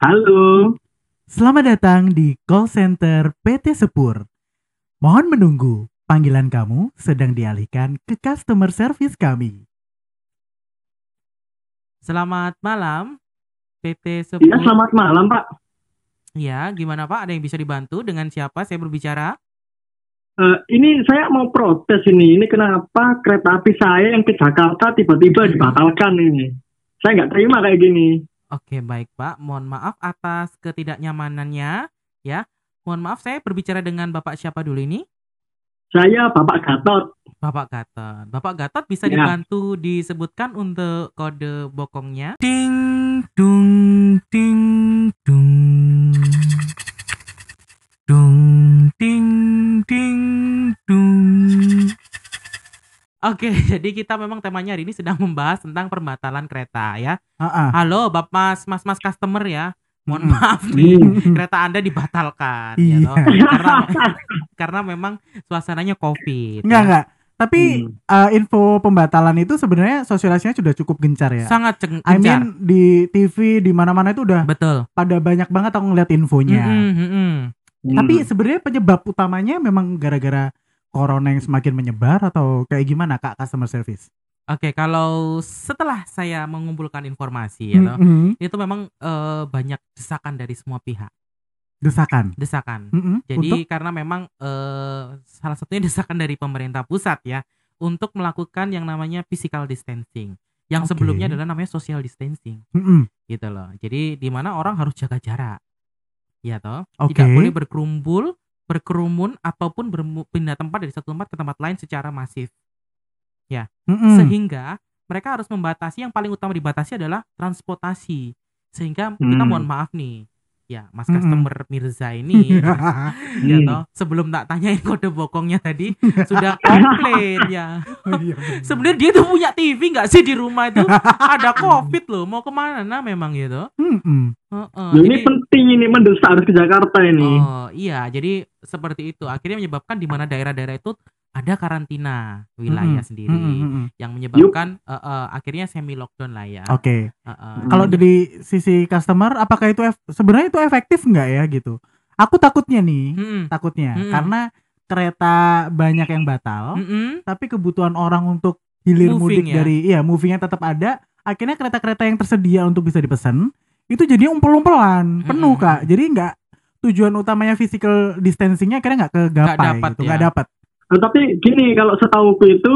Halo. Selamat datang di call center PT Sepur. Mohon menunggu, panggilan kamu sedang dialihkan ke customer service kami. Selamat malam, PT Sepur. Iya, selamat malam, Pak. Ya, gimana Pak? Ada yang bisa dibantu? Dengan siapa saya berbicara? Eh, ini saya mau protes ini. Ini kenapa kereta api saya yang ke Jakarta tiba-tiba dibatalkan ini? Saya nggak terima kayak gini. Oke, baik Pak. Mohon maaf atas ketidaknyamanannya. Ya, mohon maaf saya berbicara dengan Bapak siapa dulu ini? Saya Bapak Gatot. Bapak Gatot. Bapak Gatot bisa Ya. dibantu disebutkan untuk kode bokongnya? Ding dung ding dung. Dung ding ding Oke, jadi kita memang temanya hari ini sedang membahas tentang pembatalan kereta ya. Ah. Halo, Bapak Mas Mas Mas customer ya. Mohon Mm-mm. maaf nih, Hmm. kereta Anda dibatalkan ya Iya. toh. Karena karena memang suasananya Covid. Enggak, ya. enggak. Tapi eh, info pembatalan itu sebenarnya sosialisasinya sudah cukup gencar ya. Sangat ceng- I gencar. mean di TV di mana-mana itu udah Betul. pada banyak banget aku ngeliat infonya. Mm-mm, mm-mm. Tapi sebenarnya penyebab utamanya memang gara-gara corona yang semakin menyebar atau kayak gimana Kak customer service? Oke, kalau setelah saya mengumpulkan informasi ya toh, Mm-mm. itu memang eh, banyak desakan dari semua pihak. Desakan. Desakan. Mm-mm. Jadi Untuk? karena memang eh, salah satunya desakan dari pemerintah pusat ya untuk melakukan yang namanya physical distancing. Yang Oke. sebelumnya adalah namanya social distancing Mm-mm. gitu loh. Jadi di mana orang harus jaga jarak. Ya toh. Oke. Tidak boleh berkerumpul, berkerumun ataupun berpindah tempat dari satu tempat ke tempat lain secara masif. Mm-mm. Sehingga mereka harus membatasi yang paling utama dibatasi adalah transportasi. Sehingga kita Hmm. mohon maaf nih. Ya, Mas Mm-mm. customer Mirza ini ya Hmm. toh sebelum tak tanyain kode bokongnya tadi sudah komplain ya Oh, iya, sebenarnya dia tuh punya TV nggak sih di rumah itu ada covid loh mau ke mana nah memang gitu Mm-mm. Heeh, Loh, ini jadi- penting ini mendesak harus ke Jakarta ini. oh iya jadi seperti itu akhirnya menyebabkan di mana daerah-daerah itu ada karantina wilayah Mm-mm. sendiri Mm-mm, mm-mm. yang menyebabkan eh, eh, akhirnya semi lockdown lah ya Oke. Heeh. Kalau Jadi- dari sisi customer, apakah itu ef- sebenarnya itu efektif nggak ya gitu? Aku takutnya nih, Mm-mm. takutnya Mm-mm. karena kereta banyak yang batal, Mm-mm. tapi kebutuhan orang untuk hilir Moving mudik ya? dari, iya movingnya tetap ada. Akhirnya kereta-kereta yang tersedia untuk bisa dipesan itu jadi umpel-umpelan, penuh Mm-mm. kak. Jadi nggak tujuan utamanya physical distancingnya akhirnya nggak kegapai dapat gitu, ya. nggak dapat. Nah, tapi gini, kalau setahuku itu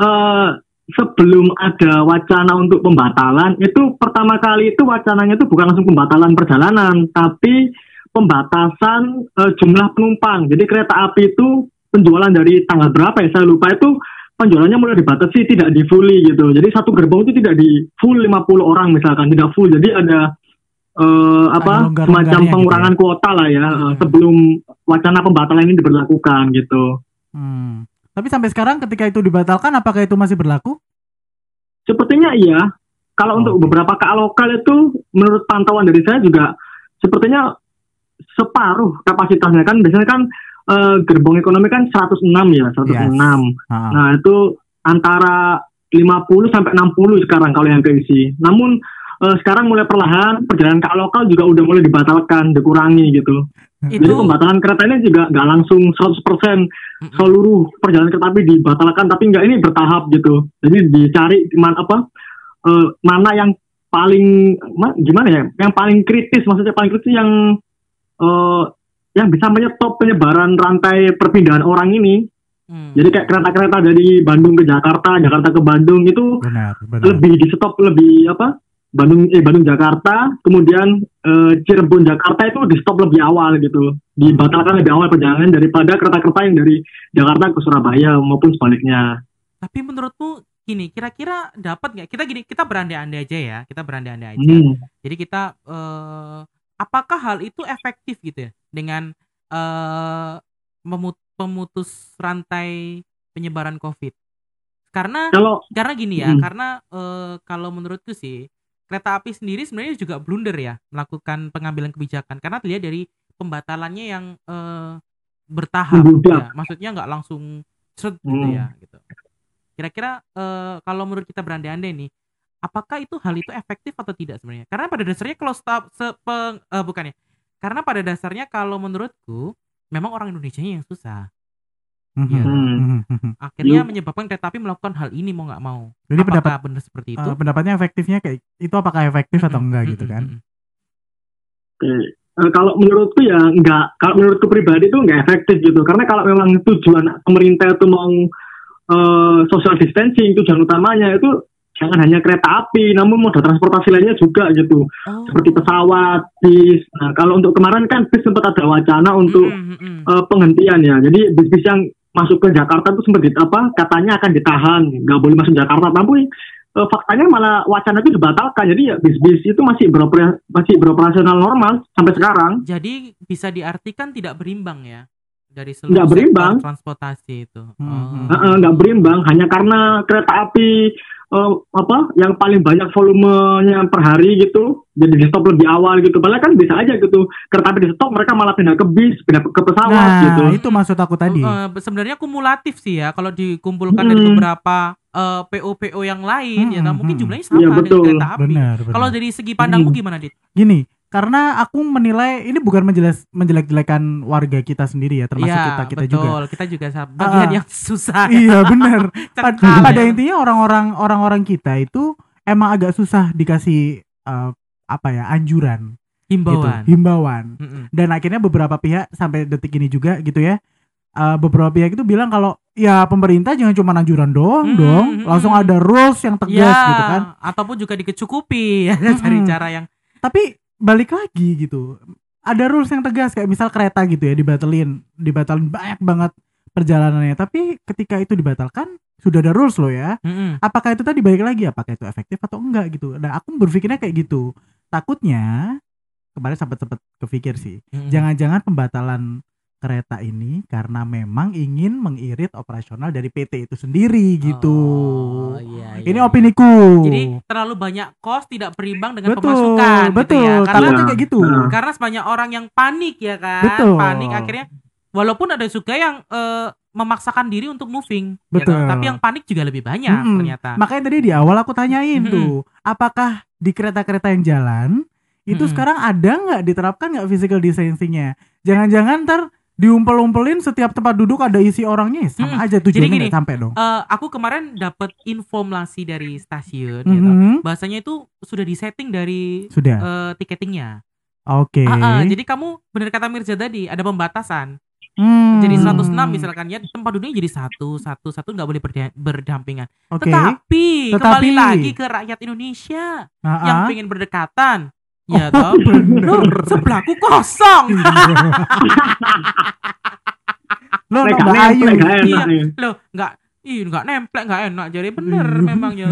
eh, sebelum ada wacana untuk pembatalan, itu pertama kali itu wacananya itu bukan langsung pembatalan perjalanan, tapi pembatasan eh, jumlah penumpang. Jadi kereta api itu penjualan dari tanggal berapa ya? Saya lupa itu penjualannya mulai dibatasi tidak di fully gitu. Jadi satu gerbong itu tidak di full 50 orang misalkan, tidak full. Jadi ada eh, apa semacam gitu pengurangan kuota lah ya Hmm. sebelum wacana pembatalan ini diberlakukan gitu. Hmm. Tapi sampai sekarang ketika itu dibatalkan, apakah itu masih berlaku? Sepertinya iya. Kalau untuk Oke. beberapa KA lokal itu menurut pantauan dari saya juga sepertinya separuh kapasitasnya kan biasanya kan eh, gerbong ekonomi kan 106 ya, 106. Ah. Nah, itu antara 50 sampai 60 sekarang kalau yang keisi. Namun eh, sekarang mulai perlahan perjalanan KA lokal juga udah mulai dibatalkan, dikurangi gitu. itu Jadi pembatalan kereta ini juga nggak langsung 100% Mm-mm. seluruh perjalanan kereta api dibatalkan tapi nggak ini bertahap gitu jadi dicari di mana apa eh, mana yang paling ma- gimana ya yang paling kritis maksudnya paling kritis yang eh, yang bisa menyetop penyebaran rantai perpindahan orang ini Hmm. jadi kayak kereta-kereta dari Bandung ke Jakarta Jakarta ke Bandung itu Benar, benar. lebih di stop lebih apa Bandung eh Bandung Jakarta kemudian eh, Cirebon Jakarta itu di stop lebih awal gitu dibatalkan lebih awal perjalanan daripada kereta-kereta yang dari Jakarta ke Surabaya maupun sebaliknya Tapi menurutmu gini, kira-kira dapat nggak? Kita gini, kita berandai-andai aja ya, kita berandai-andai aja. Hmm. Jadi kita eh, apakah hal itu efektif gitu ya dengan eh memut- pemutus rantai penyebaran COVID? Karena kalau karena gini ya, Hmm. karena eh, kalau menurutku sih kereta api sendiri sebenarnya juga blunder ya melakukan pengambilan kebijakan karena dilihat dari pembatalannya yang eh, bertahap Membludak. ya. Maksudnya nggak langsung seret gitu Hmm. ya gitu. Kira-kira eh, kalau menurut kita berandai-andai nih, apakah itu hal itu efektif atau tidak sebenarnya? Karena pada dasarnya kalau stop sepeng eh, bukan ya. Karena pada dasarnya kalau menurutku memang orang Indonesia yang susah. Mhm. Akhirnya menyebabkan kereta api melakukan hal ini mau nggak mau. Jadi apakah pendapat benar seperti itu? eh, pendapatnya efektifnya kayak itu apakah efektif atau enggak gitu kan? Oke. Eh, kalau menurutku ya enggak, kalau menurutku pribadi itu enggak efektif gitu. Karena kalau memang tujuan pemerintah itu mau eh, social distancing, tujuan utamanya itu jangan hanya kereta api, namun moda transportasi lainnya juga gitu. Oh. Seperti pesawat, bis. Nah, kalau untuk kemarin kan bis sempat ada wacana untuk mm-mm. eh, penghentian ya. Jadi bis-bis yang masuk ke Jakarta itu sempat apa katanya akan ditahan, nggak boleh masuk Jakarta. Tapi eh, faktanya malah wacana itu dibatalkan. Jadi ya bis-bis itu masih beropera, masih beroperasional normal sampai sekarang. Jadi bisa diartikan tidak berimbang ya dari seluruh Nggak sektor berimbang. transportasi itu. Hmm. Oh. Heeh, nggak berimbang hanya karena kereta api eh, apa yang paling banyak volumenya per hari gitu jadi di stop lebih awal gitu padahal kan bisa aja gitu kereta api di stop mereka malah pindah ke bis pindah ke pesawat Nah, gitu itu maksud aku tadi. Eh, sebenarnya kumulatif sih ya kalau dikumpulkan dari Hmm. beberapa eh, PO-PO yang lain ya Hmm, nah, mungkin hmm. jumlahnya sama Iya, dengan kereta api. Kalau dari segi pandangmu Hmm. gimana, Dit? Gini, karena aku menilai ini bukan menjelas menjelek-jelekan warga kita sendiri ya, termasuk Iya, kita kita betul. juga. Kita juga sa- bagian Ah. yang susah. iya, benar. Pada ya. intinya orang-orang orang-orang kita itu emang agak susah dikasih eh, apa ya, anjuran himbauan. gitu, himbauan. Mm-mm. Dan akhirnya beberapa pihak sampai detik ini juga gitu ya. eh, beberapa pihak itu bilang kalau ya pemerintah jangan cuma anjuran doang Hmm, dong, hmm, langsung hmm. ada rules yang tegas Ya, gitu kan. ataupun juga dikecukupi ya cari Mm-mm. cara yang tapi balik lagi gitu. Ada rules yang tegas kayak misal kereta gitu ya dibatalin. Dibatalin banyak banget perjalanannya. Tapi ketika itu dibatalkan sudah ada rules loh ya. Mm-mm. apakah itu tadi balik lagi? Apakah itu efektif atau enggak gitu? Nah aku berpikirnya kayak gitu. Takutnya kemarin sempat sempat kepikir sih. Mm-mm. jangan-jangan pembatalan kereta ini karena memang ingin mengirit operasional dari PT itu sendiri gitu Oh, iya, iya, ini iya. opiniku Jadi terlalu banyak kos tidak berimbang dengan betul pemasukan gitu betul ya. Karena Iya. kayak gitu Nah. karena sebanyak orang yang panik ya kan. Betul. Panik akhirnya walaupun ada juga yang eh, memaksakan diri untuk moving ya Betul. toh. Tapi yang panik juga lebih banyak Mm-mm. ternyata. Makanya tadi di awal aku tanyain Mm-mm. tuh, apakah di kereta-kereta yang jalan itu Mm-mm. sekarang ada nggak diterapkan nggak physical distancingnya? Jangan-jangan ntar diumpel-umpelin setiap tempat duduk ada isi orangnya ya sama Mm-mm. aja tujuannya gini, nggak sampai dong. Eh, aku kemarin dapat informasi dari stasiun ya toh. Mhm. Bahasanya itu sudah disetting dari Sudah, eh, tiketingnya. oke. Ah, ah, jadi kamu benar kata Mirza tadi ada pembatasan. Hmm. Jadi 106 misalkan ya tempat duduknya jadi satu satu satu nggak boleh berda- berdampingan. Oke. Tetapi, Tetapi- kembali lagi ke rakyat Indonesia Ah, yang ah. pengen berdekatan. Ya Oh, toh. bener. Sebelahku kosong. Lo Nek nambah gak ayu. nempel, gak enak Iya. ya. Nggak Ih, nggak nempel, nggak enak. Jadi bener Iya. memangnya.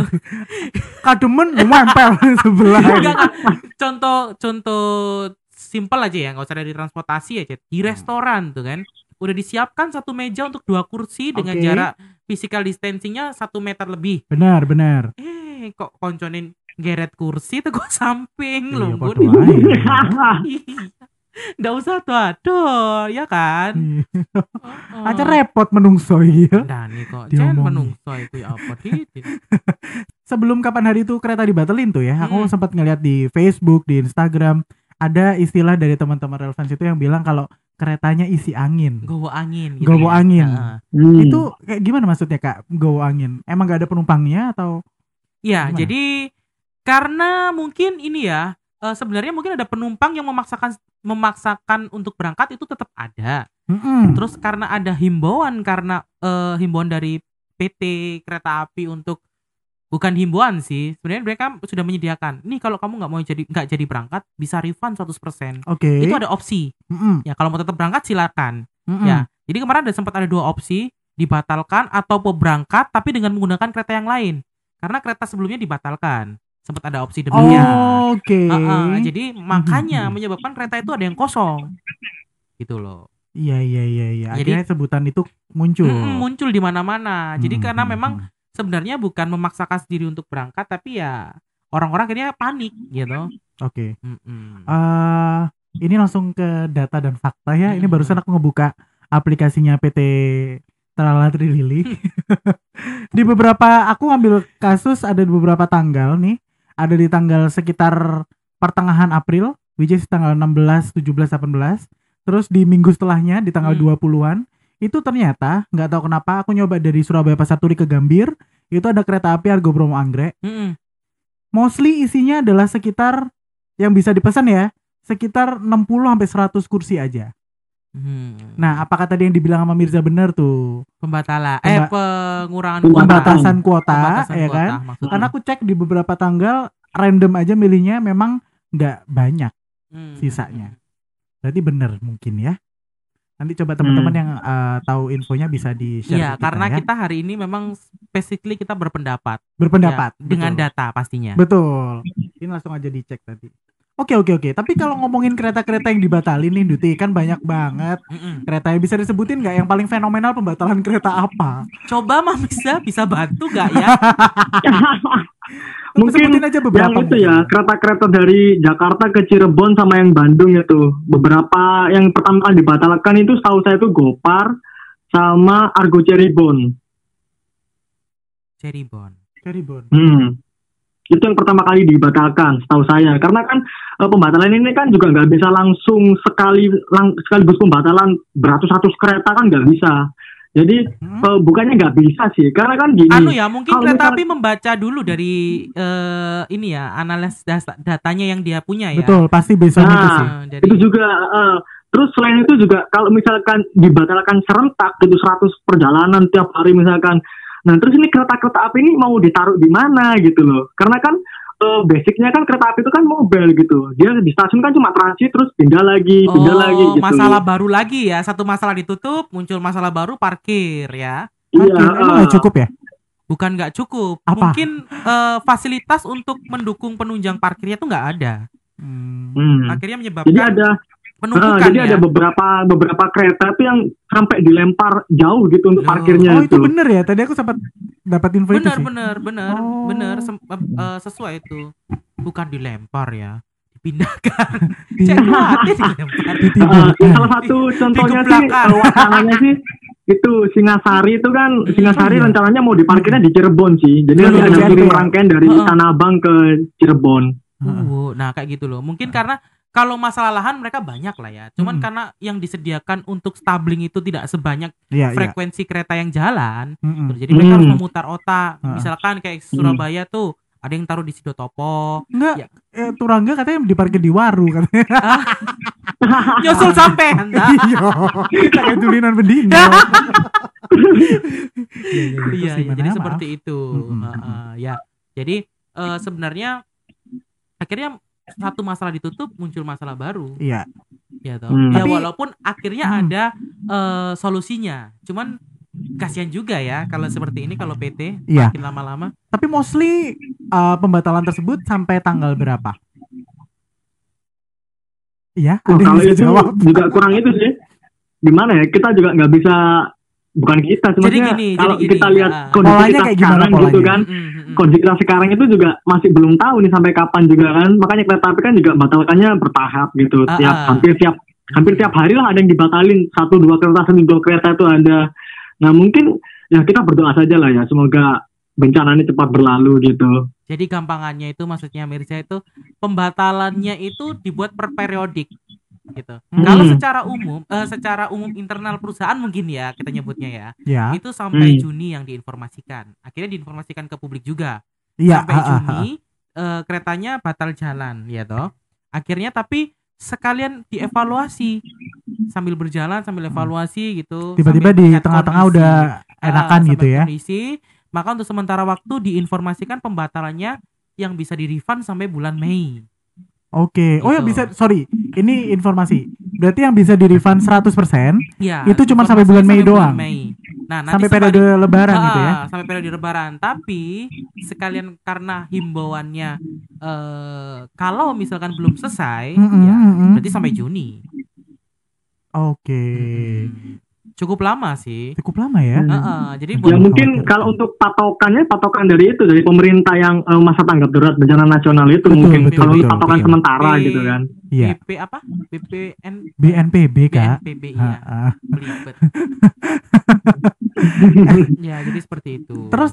Kademen nempel sebelah. Enggak, enggak. Contoh, contoh simpel aja ya, nggak usah dari transportasi aja. Di Hmm. restoran tuh kan, udah disiapkan satu meja untuk dua kursi dengan Oke. jarak physical distancingnya satu meter lebih. Benar, benar. Eh, kok konconin geret kursi tuh kok samping Iya, podo ae. Iya. Nggak usah tuh, aduh, ya kan? Iya. Aja repot menungso ya. Nah nih kok, jangan menungso itu ya apa gitu. sebelum kapan hari itu kereta dibatalin tuh ya aku Hmm. sempat ngeliat di Facebook di Instagram ada istilah dari teman-teman relevan itu yang bilang kalau keretanya isi angin Gowo angin gitu Gowo ya. angin. Hmm. itu kayak gimana maksudnya kak go angin emang gak ada penumpangnya atau Ya, Gimana? jadi karena mungkin ini ya eh, sebenarnya mungkin ada penumpang yang memaksakan memaksakan untuk berangkat itu tetap ada. Mm-mm. Terus karena ada himbauan karena eh, himbauan dari PT kereta api untuk bukan himbauan sih. Sebenarnya mereka sudah menyediakan. Nih kalau kamu nggak mau jadi nggak jadi berangkat bisa refund 100%. oke Itu ada opsi. Mm-mm. Ya kalau mau tetap berangkat silakan. Mm-mm. Ya. Jadi kemarin ada sempat ada dua opsi dibatalkan atau berangkat tapi dengan menggunakan kereta yang lain. Karena kereta sebelumnya dibatalkan. Sempat ada opsi demikian. Oh, oke Heeh, jadi makanya Mhm. menyebabkan kereta itu ada yang kosong. Gitu loh. iya iya iya iya Jadi- akhirnya sebutan itu muncul Mm-mm, muncul di mana-mana. Jadi Hmm, karena hmm, memang hmm. sebenarnya bukan memaksakan sendiri untuk berangkat tapi ya orang-orang akhirnya panik gitu. oke Mm-mm. eh ini langsung ke data dan fakta ya. Ini Hmm. barusan aku ngebuka aplikasinya PT Tralala Trilili. di beberapa aku ngambil kasus ada di beberapa tanggal nih. Ada di tanggal sekitar pertengahan April, which is tanggal 16, 17, 18. Terus di minggu setelahnya di tanggal Hmm. 20-an itu ternyata nggak tahu kenapa aku nyoba dari Surabaya Pasar Turi ke Gambir, itu ada kereta api Argo Bromo Anggrek. Mm-mm. Mostly isinya adalah sekitar yang bisa dipesan ya, sekitar 60 sampai 100 kursi aja. Hmm. Nah, apakah tadi yang dibilang sama Mirza benar tuh? pembatalan eh Pemba- pengurangan Pembatasan. kuota. Pembatasan kuota, Pembatasan ya kuota, kan? maksudnya. Karena aku cek di beberapa tanggal random aja milihnya memang nggak banyak Hmm. sisanya. Berarti bener mungkin ya. Nanti coba teman-teman Hmm. yang eh, tahu infonya bisa di share Iya, karena ya. kita hari ini memang basically kita berpendapat berpendapat Ya, dengan betul. data pastinya. Betul. Ini langsung aja dicek tadi. Oke oke oke. Tapi kalau ngomongin kereta-kereta yang dibatalin nih Duti kan banyak banget Mm-mm. kereta yang bisa disebutin nggak yang paling fenomenal pembatalan kereta apa? Coba Mamisa bisa bantu gak ya? Mungkin Sebutin aja beberapa. yang itu ya kereta-kereta dari Jakarta ke Cirebon sama yang Bandung itu beberapa yang pertama kali dibatalkan itu setahu saya itu Gopar sama Argo Cirebon. Cirebon. Cirebon. Hmm. Itu yang pertama kali dibatalkan setahu saya karena kan eh, pembatalan ini kan juga nggak bisa langsung sekali lang, sekaligus pembatalan beratus-ratus kereta kan nggak bisa. Jadi Hmm? eh, bukannya nggak bisa sih karena kan gini. Anu ya, mungkin kereta misal- api membaca dulu dari eh, ini ya, analis das- datanya yang dia punya ya. Betul, pasti besok Nah, itu sih. Jadi itu juga eh, terus selain itu juga kalau misalkan dibatalkan serentak gitu 100 perjalanan tiap hari misalkan nah terus ini kereta-kereta api ini mau ditaruh di mana gitu loh karena kan eh, basicnya kan kereta api itu kan mobil gitu dia di stasiun kan cuma transit terus pindah lagi pindah Oh, lagi gitu masalah baru lagi ya. Satu masalah ditutup, muncul masalah baru parkir ya. iya Parkir, emang nggak cukup ya? Bukan nggak cukup. Apa? Mungkin eh, fasilitas untuk mendukung penunjang parkirnya tuh nggak ada. Hmm. hmm. Akhirnya jadi menyebabkan ada penumpukan eh, jadi ya. ada beberapa beberapa kereta itu yang sampai dilempar jauh gitu untuk Loh. parkirnya Oh itu bener ya? Tadi aku sempat dapat info itu bener sih. bener bener Oh. bener sem- eh, sesuai itu bukan dilempar ya dipindahkan Di- cek dilempar Ditidurkan. salah satu contohnya sih kalau wacananya sih itu Singasari itu kan Hmm, Singasari oh iya. rencananya mau diparkirnya di Cirebon sih. Jadi nanti ada kirim rangkaian dari. Tanah Abang ke Cirebon. Uh, nah kayak gitu loh mungkin karena kalau masalah lahan mereka banyak lah ya cuman Hmm. karena yang disediakan untuk stabling itu tidak sebanyak Iya, iya. frekuensi kereta yang jalan Mm-mm. gitu. jadi mereka harus Hmm. memutar otak Ah. misalkan kayak Surabaya tuh ada yang taruh di Sidotopo Enggak, Ya. eh, Turangga katanya diparkir di Waru katanya. nyusul sampai Iya. Kayak tulinan bendino. iya, iya, gimana? jadi seperti itu Mm-mm. Heeh, ya jadi eh, sebenarnya akhirnya satu masalah ditutup muncul masalah baru Iya. ya toh Hmm. ya Tapi- walaupun akhirnya Hmm. ada eh, solusinya cuman kasihan juga ya kalau seperti ini kalau PT Iya. makin lama-lama Tapi mostly uh, pembatalan tersebut sampai tanggal berapa? Iya, Oh, kalau itu jawab. juga kurang itu sih. Gimana ya? Kita juga nggak bisa bukan kita sebenarnya gini, kalau gini, kita lihat ah. kondisi Polanya kita kayak gimana sekarang gitu polanya? kan. Mm, mm, mm. Kondisi kita sekarang itu juga masih belum tahu nih sampai kapan juga kan. Makanya kereta api kan juga batalkannya bertahap gitu. Ah, Tiap ah. hampir tiap hampir tiap hari lah ada yang dibatalin satu dua kereta satu dua kereta itu ada. Nah mungkin ya kita berdoa saja lah ya semoga bencana ini cepat berlalu gitu. jadi gampangannya itu maksudnya Mirza itu pembatalannya itu dibuat per periodik gitu Hmm. kalau secara umum eh, secara umum internal perusahaan mungkin ya kita nyebutnya ya Ya. itu sampai Hmm. Juni yang diinformasikan akhirnya diinformasikan ke publik juga Iya, sampai. Juni eh, keretanya batal jalan ya toh akhirnya tapi sekalian dievaluasi sambil berjalan sambil evaluasi gitu. Tiba-tiba di tengah-tengah udah Ah, enakan sambil gitu ya. kondisi maka untuk sementara waktu diinformasikan pembatalannya yang bisa di refund sampai bulan Mei Oke. Oh ya Gitu. bisa, sorry. Ini informasi. Berarti yang bisa di refund 100% ya Itu cuma sampai bulan Mei sampai bulan doang? Mei. nah nanti sampai periode lebaran gitu ya. Sampai periode lebaran tapi sekalian karena himbauannya eh kalau misalkan belum selesai Mm-mm, ya mm-mm. berarti sampai Juni Oke. Mm-mm. Cukup lama sih Cukup lama ya. Hmm. Heeh, jadi Ya buat mungkin khawatir. kalau untuk patokannya patokan dari itu dari pemerintah yang eh, masa tanggap darurat bencana nasional itu Betul, mungkin betul, kalau betul. patokan Iya. sementara Iya. gitu kan. Iya. BP apa BPN BNPB kak. BNPB Ah, ya belibet Ya, jadi seperti itu. Terus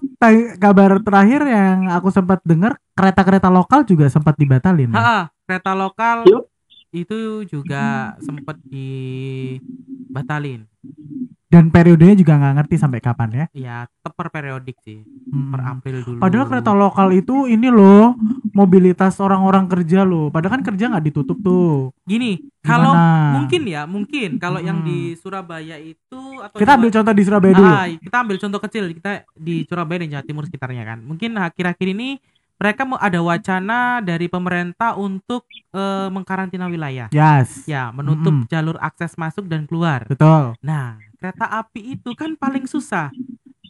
kabar terakhir yang aku sempat dengar kereta-kereta lokal juga sempat dibatalin. ya? Ha, kereta lokal Yup. itu juga sempat dibatalin. Dan periodenya juga nggak ngerti sampai kapan ya. Ya, tetap per periodik sih. Hmm. Per April dulu. Padahal kereta lokal itu ini loh mobilitas orang-orang kerja loh. Padahal kan kerja nggak ditutup tuh. Gini, kalau mungkin ya, mungkin kalau yang Hmm. di Surabaya itu atau Kita ambil Jawa- contoh di Surabaya dulu. Ah, kita ambil contoh kecil kita di Surabaya dan Jawa Timur sekitarnya kan. Mungkin akhir-akhir ini mereka mau ada wacana dari pemerintah untuk eh, mengkarantina wilayah. Yes. Ya, menutup Mm-mm. jalur akses masuk dan keluar. Betul. Nah, kereta api itu kan paling susah.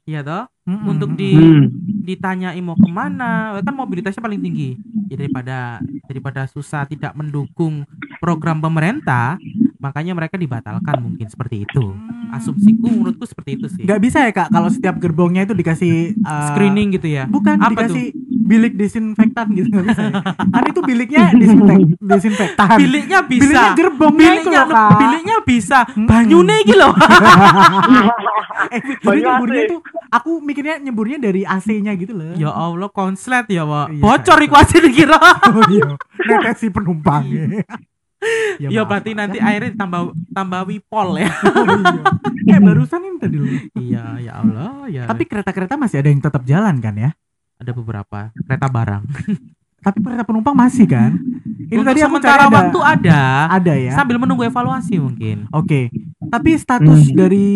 Ya toh, Mm-mm, Untuk mm-mm. di- Hmm. ditanyai mau ke mana, kan mobilitasnya paling tinggi. Ya, daripada daripada susah tidak mendukung program pemerintah, makanya mereka dibatalkan mungkin seperti itu. Asumsiku menurutku seperti itu sih. Nggak bisa ya kak kalau setiap gerbongnya itu dikasih uh, Screening gitu ya. Bukan Apa dikasih bilik desinfektan gitu nggak bisa. ya? kan itu biliknya disinfek- desinfektan. Biliknya bisa. Biliknya gerbongnya itu biliknya, loh kak. biliknya bisa. Mm-mm. Banyune iki loh. eh, jadi Banyak nyemburnya AC. tuh aku mikirnya nyemburnya dari AC-nya gitu loh. ya Allah konslet ya, Pak. Iya, Bocor iku aja dikira. Oh iya, netesi penumpang. Ya maaf, berarti nanti airnya tambah tambah wipol ya. Oh, iya. Kayak barusan ini tadi loh. iya, ya Allah, ya. Tapi kereta-kereta masih ada yang tetap jalan kan ya? Ada beberapa kereta barang. Tapi kereta penumpang masih kan? Ini Untuk tadi aku sementara cari ada, waktu ada. ada ya. Sambil menunggu evaluasi mungkin. Oke. Tapi status Hmm. dari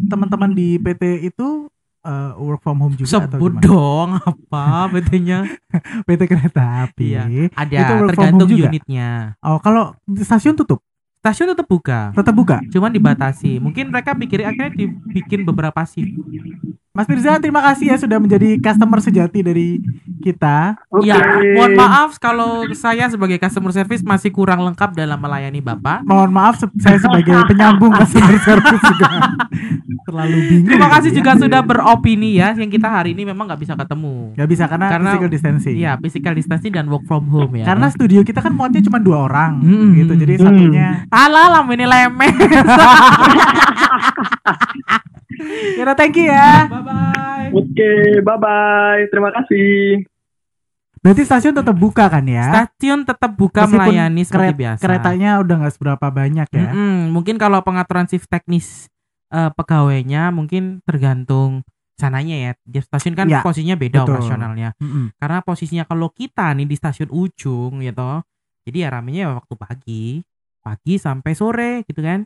teman-teman di PT itu uh, work from home juga atau Sebut gimana? dong apa betulnya? PT Kereta Api. Iya. Ada Itu work from tergantung home juga? unitnya. Oh, kalau stasiun tutup, Stasiun tetap buka, tetap buka. cuman dibatasi. Mungkin mereka pikir akhirnya dibikin beberapa shift. Mas Mirza, terima kasih ya sudah menjadi customer sejati dari kita. Oke. Ya, mohon maaf kalau saya sebagai customer service masih kurang lengkap dalam melayani Bapak. Mohon maaf se- saya sebagai penyambung customer service juga terlalu bingung. Terima kasih ya. juga sudah beropini ya. Yang kita hari ini memang nggak bisa ketemu. Gak bisa karena, Karena- physical distancing. Iya, physical distancing dan work from home ya. Karena studio kita kan muatnya cuma dua orang Hmm. gitu. Jadi Hmm. satunya Alah, lam ini lemes. Ya udah, thank you ya. bye bye. Oke, bye bye. Terima kasih. Berarti stasiun tetap buka kan ya? Stasiun tetap buka Meskipun melayani seperti keret- biasa. Keretanya udah nggak seberapa banyak ya. Mm-mm, mungkin kalau pengaturan shift teknis eh, pegawainya mungkin tergantung sananya ya. Di stasiun kan Ya, posisinya beda betul. operasionalnya. Mm-mm. Karena posisinya kalau kita nih di stasiun ujung gitu. Jadi ya ramenya ya waktu pagi, pagi sampai sore gitu kan.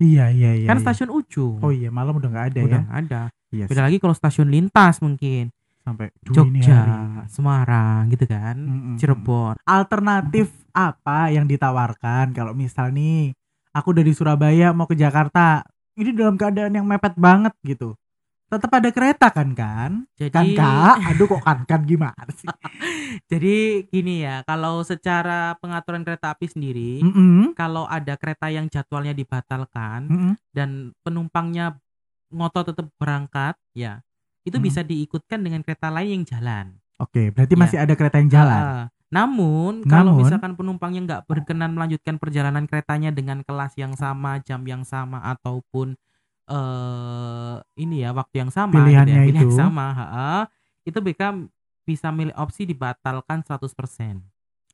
Iya iya iya. kan iya. stasiun ujung. Oh iya malam udah nggak ada Udah ya. ada. Iya Beda lagi kalau stasiun lintas mungkin. sampai Jogja, hari. Semarang gitu kan. Mm-mm. Cirebon. Alternatif apa yang ditawarkan kalau misal nih aku dari Surabaya mau ke Jakarta ini dalam keadaan yang mepet banget gitu. Tetap ada kereta kan kan? Jadi Kan kak? Aduh kok kan kan gimana sih? jadi gini ya, kalau secara pengaturan kereta api sendiri, Mm-mm. kalau ada kereta yang jadwalnya dibatalkan Mm-mm. dan penumpangnya ngotot tetap berangkat, ya itu Hmm. bisa diikutkan dengan kereta lain yang jalan. Oke, berarti Iya. masih ada kereta yang jalan. Ah, namun kalau Namun? misalkan penumpangnya nggak berkenan melanjutkan perjalanan keretanya dengan kelas yang sama, jam yang sama ataupun eh ini ya waktu yang sama, gitu ya, Pilihannya pilihan itu. sama, ha-ha, itu mereka bisa milih opsi dibatalkan 100%.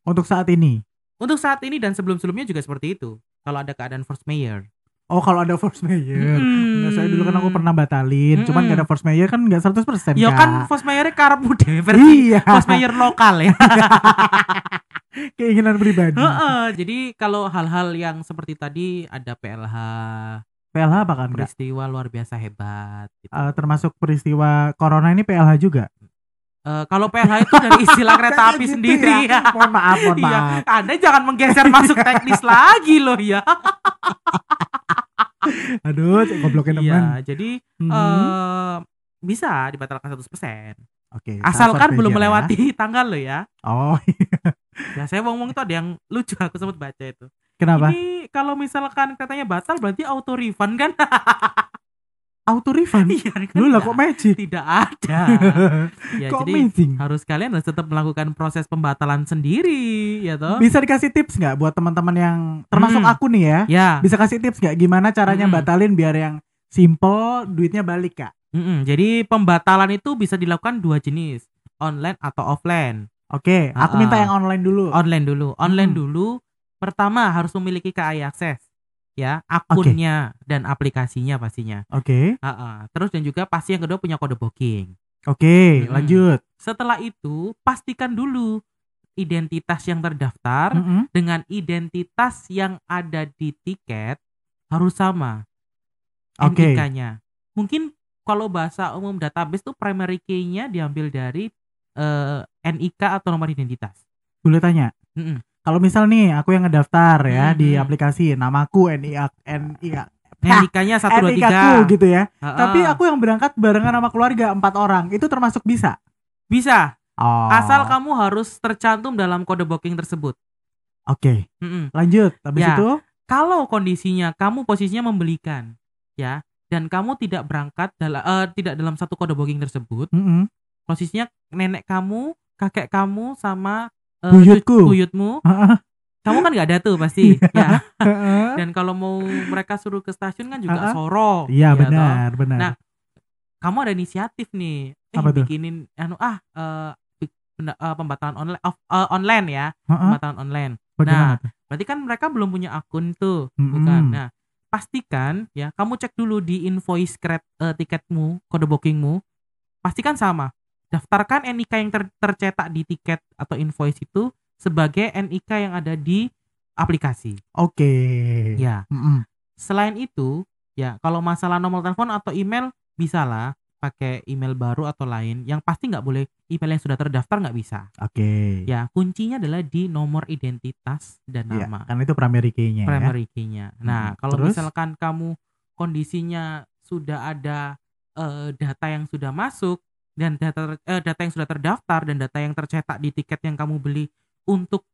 Untuk saat ini. Untuk saat ini dan sebelum-sebelumnya juga seperti itu. Kalau ada keadaan force mayor. Oh kalau ada force mayor. Mm. Enggak, saya dulu kan aku pernah batalin. Cuman Mm-mm. gak ada force mayor kan nggak 100% Ya Kak. kan force mayornya karepmu dhewe versi Iya. force mayor lokal ya. Keinginan pribadi. Heeh, jadi kalau hal-hal yang seperti tadi ada PLH, PLH apa kan peristiwa luar biasa hebat. gitu. Eh, termasuk peristiwa corona ini PLH juga. Eh, kalau PLH itu dari istilah kereta api Gitu sendiri ya. ya. Mohon maaf, mohon Iya, maaf. Anda jangan menggeser masuk teknis lagi loh ya. Aduh, goblokin teman. Iya, jadi Mhm. eh bisa dibatalkan 100%. Oke. Asalkan sabar belum ya. melewati tanggal loh ya. Oh, Ya saya ngomong itu ada yang lucu aku sempat baca itu. Kenapa? Ini kalau misalkan katanya batal berarti auto refund kan? Auto refund. Iya kan? Lah tidak- kok magic? tidak ada. ya kok jadi amazing? harus kalian harus tetap melakukan proses pembatalan sendiri ya toh. Bisa dikasih tips nggak buat teman-teman yang termasuk Hmm. aku nih ya? Ya. Bisa kasih tips nggak gimana caranya Hmm. batalin biar yang simple duitnya balik kak? Mm-mm, jadi pembatalan itu bisa dilakukan dua jenis, online atau offline. Oke, aku Ah, minta yang online dulu. Online dulu. Online Hmm. dulu. Pertama harus memiliki KAI akses. Ya, akunnya dan aplikasinya pastinya. Oke. Ah, ah. Terus dan juga pasti yang kedua punya kode booking. Oke, Mm-mm. lanjut. Setelah itu pastikan dulu identitas yang terdaftar Mm-mm. dengan identitas yang ada di tiket harus sama. Oke. NIK-nya. Mungkin kalau bahasa umum database tuh primary key-nya diambil dari eh, NIK atau nomor identitas. Boleh tanya. Mm-mm. Kalau misal nih aku yang ngedaftar ya di Mhm. aplikasi namaku NIA NIA NIK-nya satu dua tiga. Gitu ya. Heeh. Tapi aku yang berangkat barengan sama keluarga empat orang itu termasuk bisa. bisa Oh. asal kamu harus tercantum dalam kode booking tersebut. Oke, Mm-mm. lanjut. Habis Ya. itu Kalau kondisinya kamu posisinya membelikan, ya, dan kamu tidak berangkat dalam tidak dalam satu kode booking tersebut, mm-mm. posisinya nenek kamu, kakek kamu sama eh, Buyutku. buyutmu, kamu kan nggak ada tuh pasti, ya. Heeh. Dan kalau mau mereka suruh ke stasiun kan juga soro. Iya ya toh? benar, benar. Nah, Kamu ada inisiatif nih, eh Apa tuh? bikinin anu ah eh, pembatalan online off- eh, online ya, pembatalan online. Bagaimana nah, tuh? Berarti kan mereka belum punya akun tuh, Mm-mm. bukan? Nah, pastikan ya, kamu cek dulu di invoice kred, eh, tiketmu, kode bookingmu, pastikan sama. Daftarkan NIK yang ter- tercetak di tiket atau invoice itu sebagai NIK yang ada di aplikasi. Oke. Ya, Mm-mm. selain itu, ya kalau masalah nomor telepon atau email bisa lah pakai email baru atau lain. Yang pasti nggak boleh email yang sudah terdaftar nggak bisa. Oke. Ya, kuncinya adalah di nomor identitas dan Iya, nama. kan itu primary key-nya ya. primary key-nya. Nah, Mhm. kalau Terus? misalkan kamu kondisinya sudah ada eh, data yang sudah masuk dan data eh, data yang sudah terdaftar dan data yang tercetak di tiket yang kamu beli untuk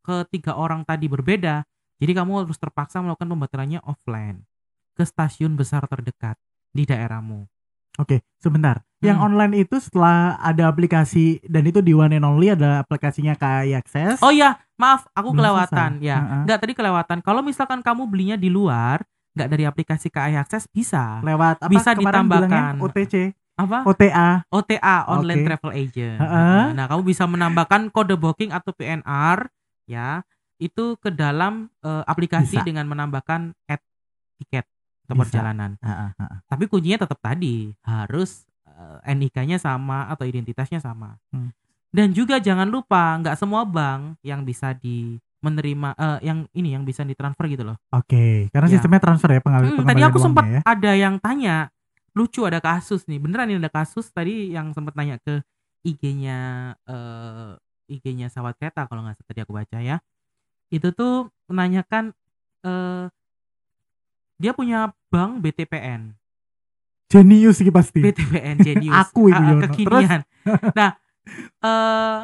ketiga orang tadi berbeda, jadi kamu harus terpaksa melakukan pembatalannya offline ke stasiun besar terdekat di daerahmu. Oke, sebentar. Yang Hmm. online itu setelah ada aplikasi dan itu di one and only ada aplikasinya KAI Access. Oh iya, maaf, aku Belum kelewatan selesai. ya. Heeh. Enggak tadi kelewatan. Kalau misalkan kamu belinya di luar, nggak dari aplikasi KAI Access bisa. lewat apa bisa ditambahkan. OTC, Apa? OTA. OTA online Oke. travel agent. Heeh. Nah, kamu bisa menambahkan kode booking atau PNR ya itu ke dalam eh, aplikasi Bisa. dengan menambahkan add tiket atau Bisa. perjalanan. Heeh. Tapi kuncinya tetap tadi harus eh, NIK-nya sama atau identitasnya sama. Hmm. Dan juga jangan lupa nggak semua bank yang bisa di menerima eh, yang ini yang bisa ditransfer gitu loh. Oke, karena Ya. sistemnya transfer ya pengambil Hmm, tadi aku sempat ya. ada yang tanya lucu ada kasus nih beneran ini ada kasus tadi yang sempat nanya ke IG-nya eh IG-nya sawat kereta kalau nggak salah tadi aku baca ya itu tuh menanyakan eh dia punya bank BTPN Jenius sih pasti. BTPN Genius Aku ini, Ah, ah, Yono. kekinian nah eh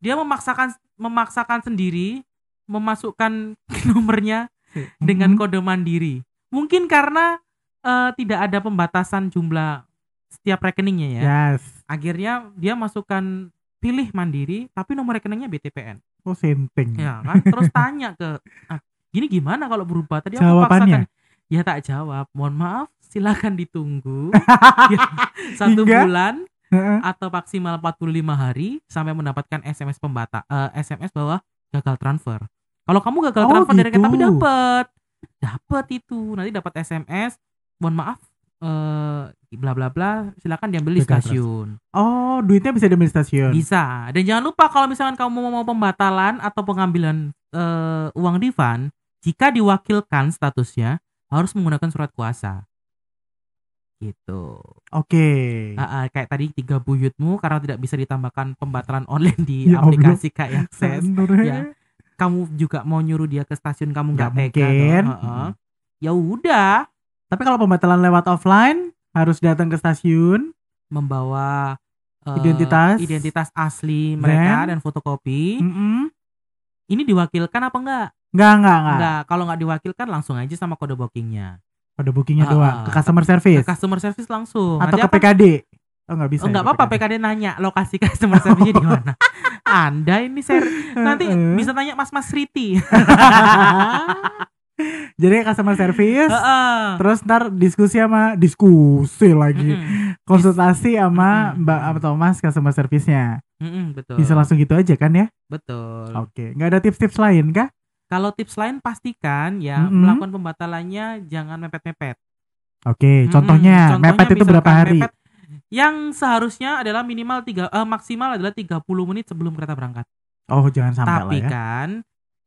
dia memaksakan memaksakan sendiri memasukkan nomornya dengan Mhm. kode mandiri. Mungkin karena eh, tidak ada pembatasan jumlah setiap rekeningnya ya. Yes. Akhirnya dia masukkan pilih mandiri tapi nomor rekeningnya BTPN. Oh, senteng. Ya kan? Terus tanya ke ah, gini gimana kalau berubah tadi aku Jawabannya? paksakan. Ya tak jawab. Mohon maaf, silakan ditunggu Ya, satu Hingga? bulan atau maksimal 45 hari sampai mendapatkan SMS pembata eh, SMS bahwa gagal transfer. Kalau kamu gagal Oh, transfer dari gitu. kereta api dapat. Dapat itu. Nanti dapat SMS, mohon maaf eh bla bla bla, silakan diambil di stasiun. Oh, duitnya bisa diambil di stasiun. Bisa. Dan jangan lupa kalau misalkan kamu mau pembatalan atau pengambilan eh, uang refund, jika diwakilkan statusnya harus menggunakan surat kuasa. Gitu. Oke. Ah, ah, kayak tadi tiga buyutmu karena tidak bisa ditambahkan pembatalan online di Ya aplikasi kayak akses. Ya. Kamu juga mau nyuruh dia ke stasiun kamu Nggak tega mungkin. dong. Heeh. Ya udah, Tapi kalau pembatalan lewat offline harus datang ke stasiun. membawa eh, Identitas. identitas asli mereka Dan? dan fotokopi. Mm-mm. Ini diwakilkan apa enggak? Enggak, enggak, enggak. Enggak. Kalau nggak diwakilkan langsung aja sama kode bookingnya. Pada bookingnya Ah, doang. Ke customer Ke service. customer service langsung. Atau Nanti ke apa- PKD. Oh, enggak bisa. Oh, enggak ya, apa-apa PKD nanya lokasi customer service-nya di mana. Anda ini ser nanti bisa tanya Mas Mas Riti. Jadi customer service Heeh. terus ntar diskusi sama diskusi lagi. Mm-mm. Konsultasi sama Mm-mm. Mbak sama Thomas customer service-nya. Mm-mm, betul. Bisa langsung gitu aja kan ya? Betul. Oke, nggak ada tips-tips lain kah? Kalau tips lain pastikan ya Mm-mm. melakukan pembatalannya jangan mepet-mepet. Oke, Mm-mm. contohnya, mepet itu berapa hari? mepet yang seharusnya adalah minimal tiga eh, maksimal adalah 30 menit sebelum kereta berangkat. Oh, jangan sampai Tapi lah ya. kan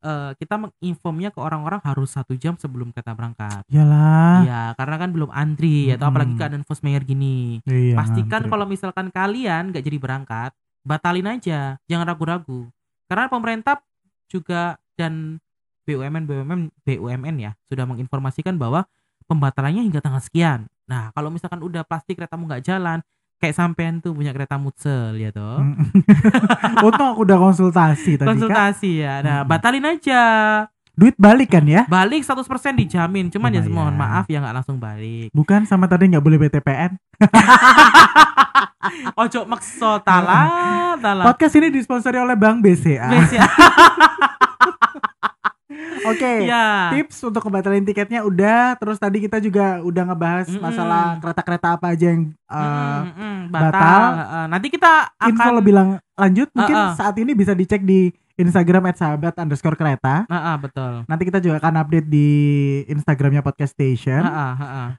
eh, kita menginformnya ke orang-orang harus satu jam sebelum kereta berangkat. Iyalah. Iya, karena kan belum antri atau Mm-mm. apalagi keadaan force mayor gini. Iya, Pastikan kalau misalkan kalian nggak jadi berangkat, batalin aja, jangan ragu-ragu. Karena pemerintah juga dan BUMN BUMN BUMN ya sudah menginformasikan bahwa pembatalannya hingga tanggal sekian. Nah, kalau misalkan udah pasti keretamu nggak jalan, kayak sampean tuh punya kereta mutsel ya toh. Mm. Untung aku udah konsultasi tadi. Konsultasi ya. Nah, Mm. batalin aja. Duit balik kan ya? Balik 100% dijamin. Cuman ya Lumayan. mohon maaf ya nggak langsung balik. Bukan sama tadi nggak boleh BTPN. Ojo makso tala tala. Podcast ini disponsori oleh Bank BCA. Wes Oke. Ya. Tips untuk ngebatalin tiketnya udah. Terus tadi kita juga udah ngebahas Mm-mm. masalah kereta-kereta apa aja yang uh, Mm, mm, batal. batal. Heeh. Nanti kita akan info lebih lang lanjut mungkin Uh-uh. saat ini bisa dicek di Instagram @sahabat underscore kereta. Heeh, betul. Nanti kita juga akan update di Instagramnya Podcast Station. Heeh, heeh.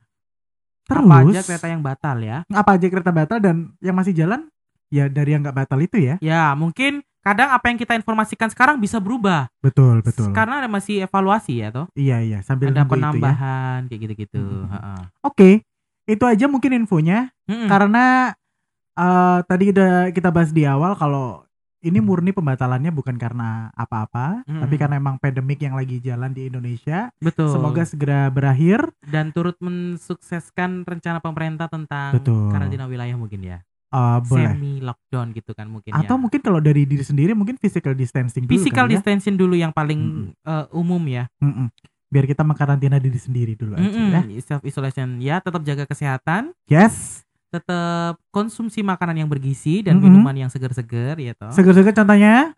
Terus Apa aja kereta yang batal ya? apa aja kereta batal dan yang masih jalan ya dari yang nggak batal itu ya. Ya, mungkin kadang apa yang kita informasikan sekarang bisa berubah. Betul betul. Karena ada masih evaluasi ya toh. Iya iya sambil Ada ya. penambahan kayak gitu-gitu. Mm. Heeh. Oke, itu aja mungkin infonya Mm-mm. karena eh, tadi udah kita bahas di awal kalau ini Hmm. murni pembatalannya bukan karena apa-apa, Mm-mm. tapi karena emang pandemik yang lagi jalan di Indonesia. Betul. Semoga segera berakhir. dan turut mensukseskan rencana pemerintah tentang Betul. karantina wilayah mungkin ya. Eh, boleh. Semi lockdown gitu kan mungkin Atau ya. mungkin kalau dari diri sendiri mungkin physical distancing dulu physical ya. distancing dulu yang paling Mm-mm. eh, umum ya. Mm-mm. Biar kita mengkarantina diri sendiri dulu aja ya. Self isolation ya, tetap jaga kesehatan, Yes. tetap konsumsi makanan yang bergizi dan Mm-mm. minuman yang segar-segar ya toh. Seger-seger contohnya?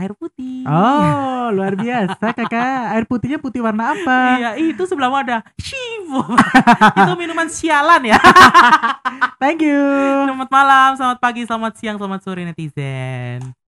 Air putih. Oh, luar biasa kakak. Air putihnya putih warna apa? Iya, itu sebelahmu ada Shivo. itu minuman sialan ya. Thank you. Selamat malam, selamat pagi, selamat siang, selamat sore netizen.